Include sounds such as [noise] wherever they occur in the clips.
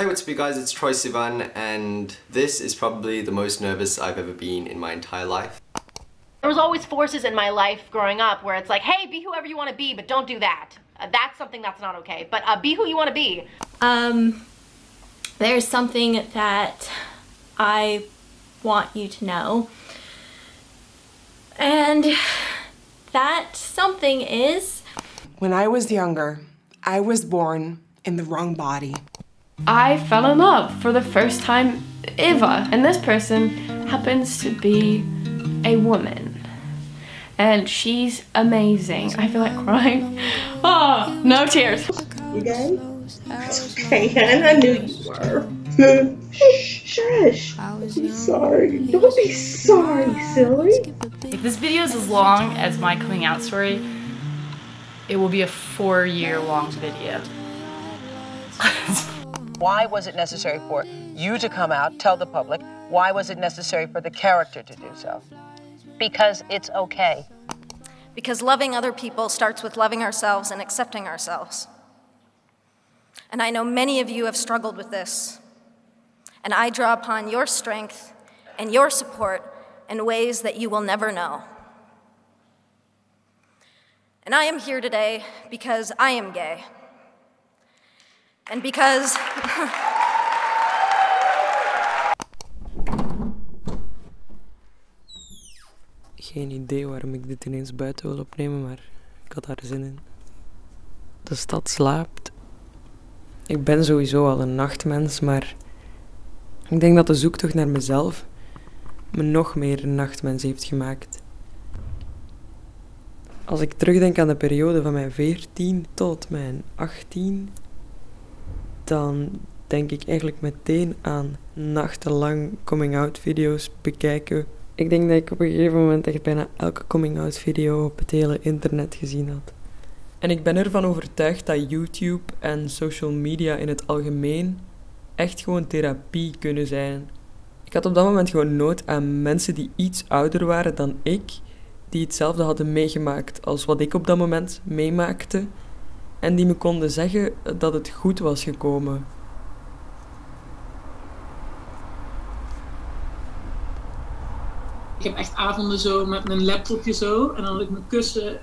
Hey, what's up you guys, it's Troy Sivan and this is probably the most nervous I've ever been in my entire life. There was always forces in my life growing up where it's like, hey, be whoever you want to be, but don't do that. Uh, that's something that's not okay. But uh, be who you want to be. Um, there's something that I want you to know. And that something is When I was younger, I was born in the wrong body. I fell in love for the first time ever, and this person happens to be a woman. And she's amazing. I feel like crying. Oh, [laughs] no tears. You good? Okay, [laughs] and I knew you were. [laughs] Shush. I'm sorry. Don't be sorry, silly. If this video is as long as my coming out story, it will be a four year long video. Why was it necessary for you to come out, tell the public? Why was it necessary for the character to do so? Because it's okay. because loving other people starts with loving ourselves and accepting ourselves. And I know many of you have struggled with this. And I draw upon your strength and your support in ways that you will never know. And I am here today because I am gay. And because. Geen idee waarom ik dit ineens buiten wil opnemen, maar ik had daar zin in. De stad slaapt. Ik ben sowieso al een nachtmens, maar ik denk dat de zoektocht naar mezelf me nog meer een nachtmens heeft gemaakt. Als ik terugdenk aan de periode van mijn 14 tot mijn 18, dan denk ik eigenlijk meteen aan nachtenlang coming-out video's bekijken. Ik denk dat ik op een gegeven moment echt bijna elke coming-out video op het hele internet gezien had. En ik ben ervan overtuigd dat YouTube en social media in het algemeen echt gewoon therapie kunnen zijn. Ik had op dat moment gewoon nood aan mensen die iets ouder waren dan ik, die hetzelfde hadden meegemaakt als wat ik op dat moment meemaakte, en die me konden zeggen dat het goed was gekomen. Ik heb echt avonden zo met mijn laptopje zo. En dan had ik mijn kussen,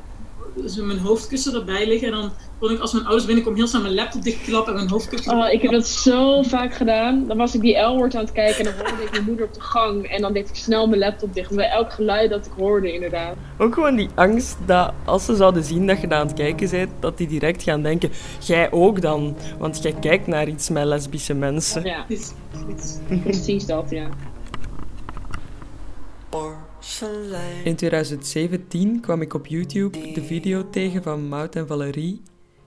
zo mijn hoofdkussen erbij liggen. En dan kon ik als mijn ouders binnenkomen heel snel mijn laptop dichtklappen en mijn hoofdkussen. Oh, ik heb dat zo vaak gedaan. Dan was ik die L-woord aan het kijken en dan hoorde ik mijn moeder op de gang. En dan deed ik snel mijn laptop dicht. Bij elk geluid dat ik hoorde, inderdaad. Ook gewoon die angst dat als ze zouden zien dat je daar aan het kijken bent, dat die direct gaan denken: jij ook dan, want jij kijkt naar iets met lesbische mensen. Ja, precies dat, ja. In 2017 kwam ik op YouTube de video tegen van Mout en Valerie,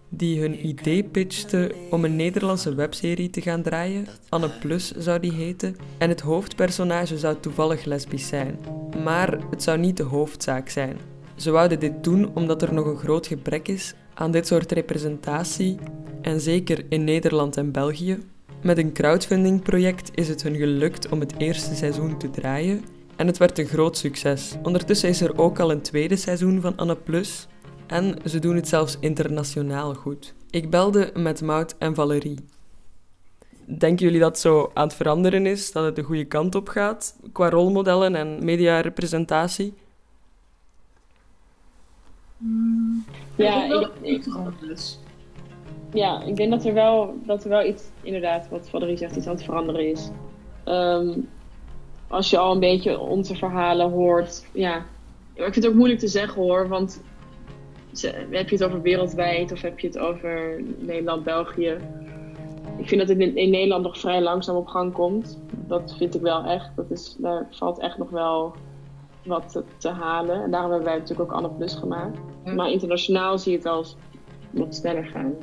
die hun idee pitchten om een Nederlandse webserie te gaan draaien. Anne Plus zou die heten. En het hoofdpersonage zou toevallig lesbisch zijn. Maar het zou niet de hoofdzaak zijn. Ze wouden dit doen omdat er nog een groot gebrek is aan dit soort representatie, en zeker in Nederland en België. Met een crowdfunding-project is het hun gelukt om het eerste seizoen te draaien en het werd een groot succes. Ondertussen is er ook al een tweede seizoen van Anne Plus en ze doen het zelfs internationaal goed. Ik belde met Mout en Valerie. Denken jullie dat het zo aan het veranderen is, dat het de goede kant op gaat qua rolmodellen en mediarepresentatie? Ja, ik, ik, ik, ja, ik denk dat er wel, dat er wel iets, inderdaad, wat Valerie zegt, iets aan het veranderen is. Ehm, als je al een beetje onze verhalen hoort, ja. Maar ik vind het ook moeilijk te zeggen hoor, want heb je het over wereldwijd of heb je het over Nederland, België? Ik vind dat het in, in Nederland nog vrij langzaam op gang komt. Dat vind ik wel echt. Dat is, daar valt echt nog wel wat te, te halen. En daarom hebben wij natuurlijk ook Anne Plus gemaakt. Maar internationaal zie je het als wat sneller gaan.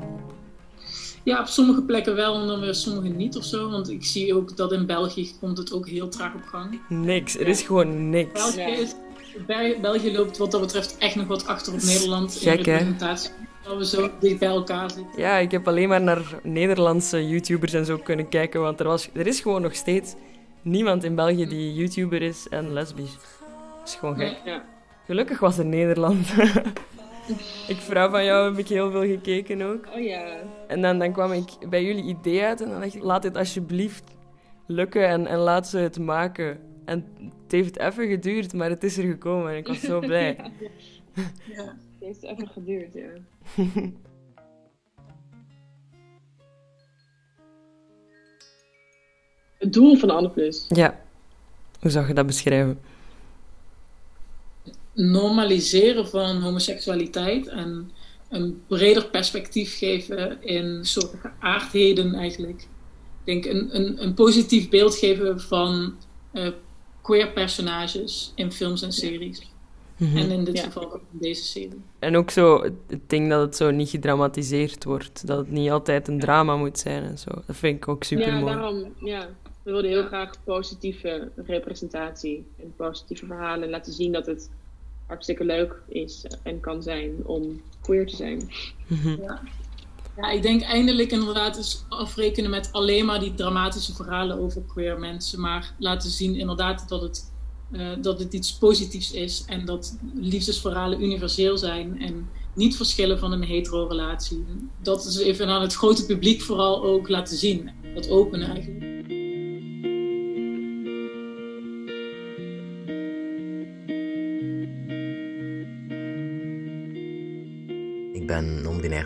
Ja, op sommige plekken wel en dan weer sommige niet of zo. Want ik zie ook dat in België komt het ook heel traag op gang. Niks, er is gewoon niks. België, is, Bel- België loopt wat dat betreft echt nog wat achter op Nederland in Gek, hè? representatie. Dat we zo dicht bij elkaar zitten. Ja, ik heb alleen maar naar Nederlandse YouTubers en zo kunnen kijken, want er, was, er is gewoon nog steeds niemand in België die YouTuber is en lesbisch. Dat is gewoon gek. Ja. Gelukkig was er Nederland. [laughs] Ik vrouw van jou heb ik heel veel gekeken ook. Oh ja. En dan, dan kwam ik bij jullie idee uit en dan dacht ik, laat dit alsjeblieft lukken en, en laat ze het maken. En het heeft even geduurd, maar het is er gekomen en ik was zo [laughs] blij. ja. ja. Het heeft even geduurd, ja. [laughs] Het doel van Anne Plus. Ja. Hoe zou je dat beschrijven? Normaliseren van homoseksualiteit en een breder perspectief geven in soorten geaardheden eigenlijk. Ik denk een, een, een positief beeld geven van uh, queer personages in films en series. Mm -hmm. En in dit ja. geval ook in deze serie. En ook zo het ding dat het zo niet gedramatiseerd wordt. Dat het niet altijd een drama moet zijn en zo. Dat vind ik ook super mooi. Ja, daarom, ja. We wilden heel graag positieve representatie en positieve verhalen laten zien dat het hartstikke leuk is en kan zijn om queer te zijn. Mm -hmm. ja. ja, ik denk eindelijk inderdaad eens afrekenen met alleen maar die dramatische verhalen over queer mensen, maar laten zien inderdaad dat het, uh, dat het iets positiefs is en dat liefdesverhalen universeel zijn en niet verschillen van een hetero-relatie. Dat is even aan het grote publiek vooral ook laten zien. Dat openen eigenlijk.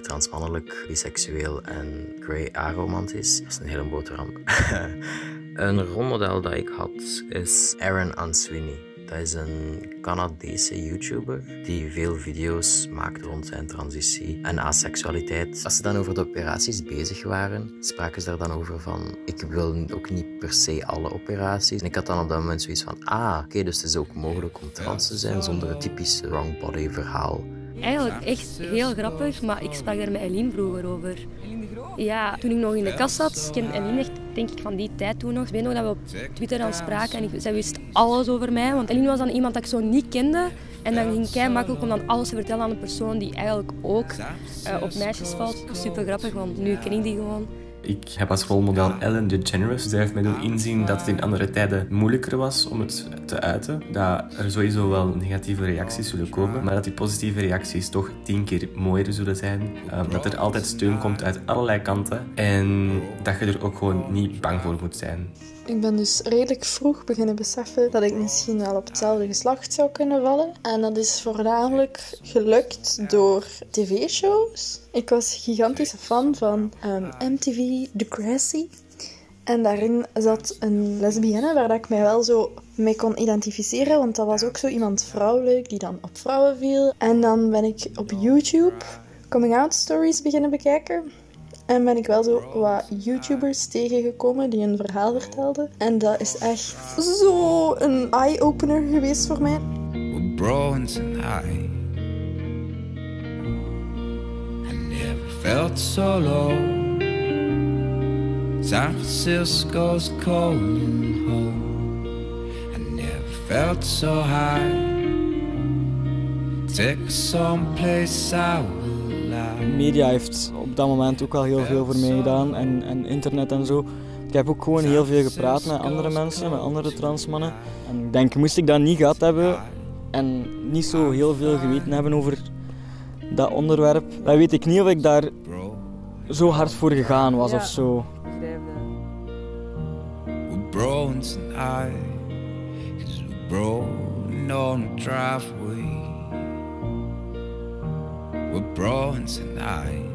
Transmannelijk, biseksueel en grey aromantisch. Dat is een hele boterham. [laughs] een rolmodel dat ik had is Aaron Answini. Dat is een Canadese YouTuber die veel video's maakt rond zijn transitie en asexualiteit. Als ze dan over de operaties bezig waren, spraken ze daar dan over van ik wil ook niet per se alle operaties. En ik had dan op dat moment zoiets van ah, oké, dus het is ook mogelijk om trans te zijn zonder het typische wrong body verhaal. Eigenlijk echt heel grappig, maar ik sprak daar met Eline vroeger over. Ja, toen ik nog in de kast zat, kende Eline echt, denk ik, van die tijd toen nog. Ik weet nog dat we op Twitter dan spraken en ik, zij wist alles over mij. Want Eline was dan iemand dat ik zo niet kende. En dan ging het makkelijk om dan alles te vertellen aan een persoon die eigenlijk ook uh, op meisjes valt. Super grappig, want nu ken ik die gewoon. Ik heb als rolmodel Ellen DeGeneres. Zij heeft mij doen inzien dat het in andere tijden moeilijker was om het te uiten. Dat er sowieso wel negatieve reacties zullen komen, maar dat die positieve reacties toch tien keer mooier zullen zijn. Um, dat er altijd steun komt uit allerlei kanten en dat je er ook gewoon niet bang voor moet zijn. Ik ben dus redelijk vroeg beginnen beseffen dat ik misschien wel op hetzelfde geslacht zou kunnen vallen. En dat is voornamelijk gelukt door tv-shows. Ik was gigantische fan van um, MTV Degrassi. En daarin zat een lesbienne waar ik mij wel zo mee kon identificeren. Want dat was ook zo iemand vrouwelijk die dan op vrouwen viel. En dan ben ik op YouTube coming-out stories beginnen bekijken. En ben ik wel zo wat YouTubers tegengekomen die een verhaal vertelden. En dat is echt zo een eye-opener geweest voor mij. We're bro tonight. I never felt so low. San Francisco's cold and home. I never felt so high. Take someplace I Media heeft op dat moment ook al heel veel voor mij gedaan en, en internet en zo. Ik heb ook gewoon heel veel gepraat met andere mensen, met andere transmannen. En ik denk, moest ik dat niet gehad hebben en niet zo heel veel geweten hebben over dat onderwerp, dan weet ik niet of ik daar zo hard voor gegaan was of zo. Cause we're bro on the driveway. We're bro tonight.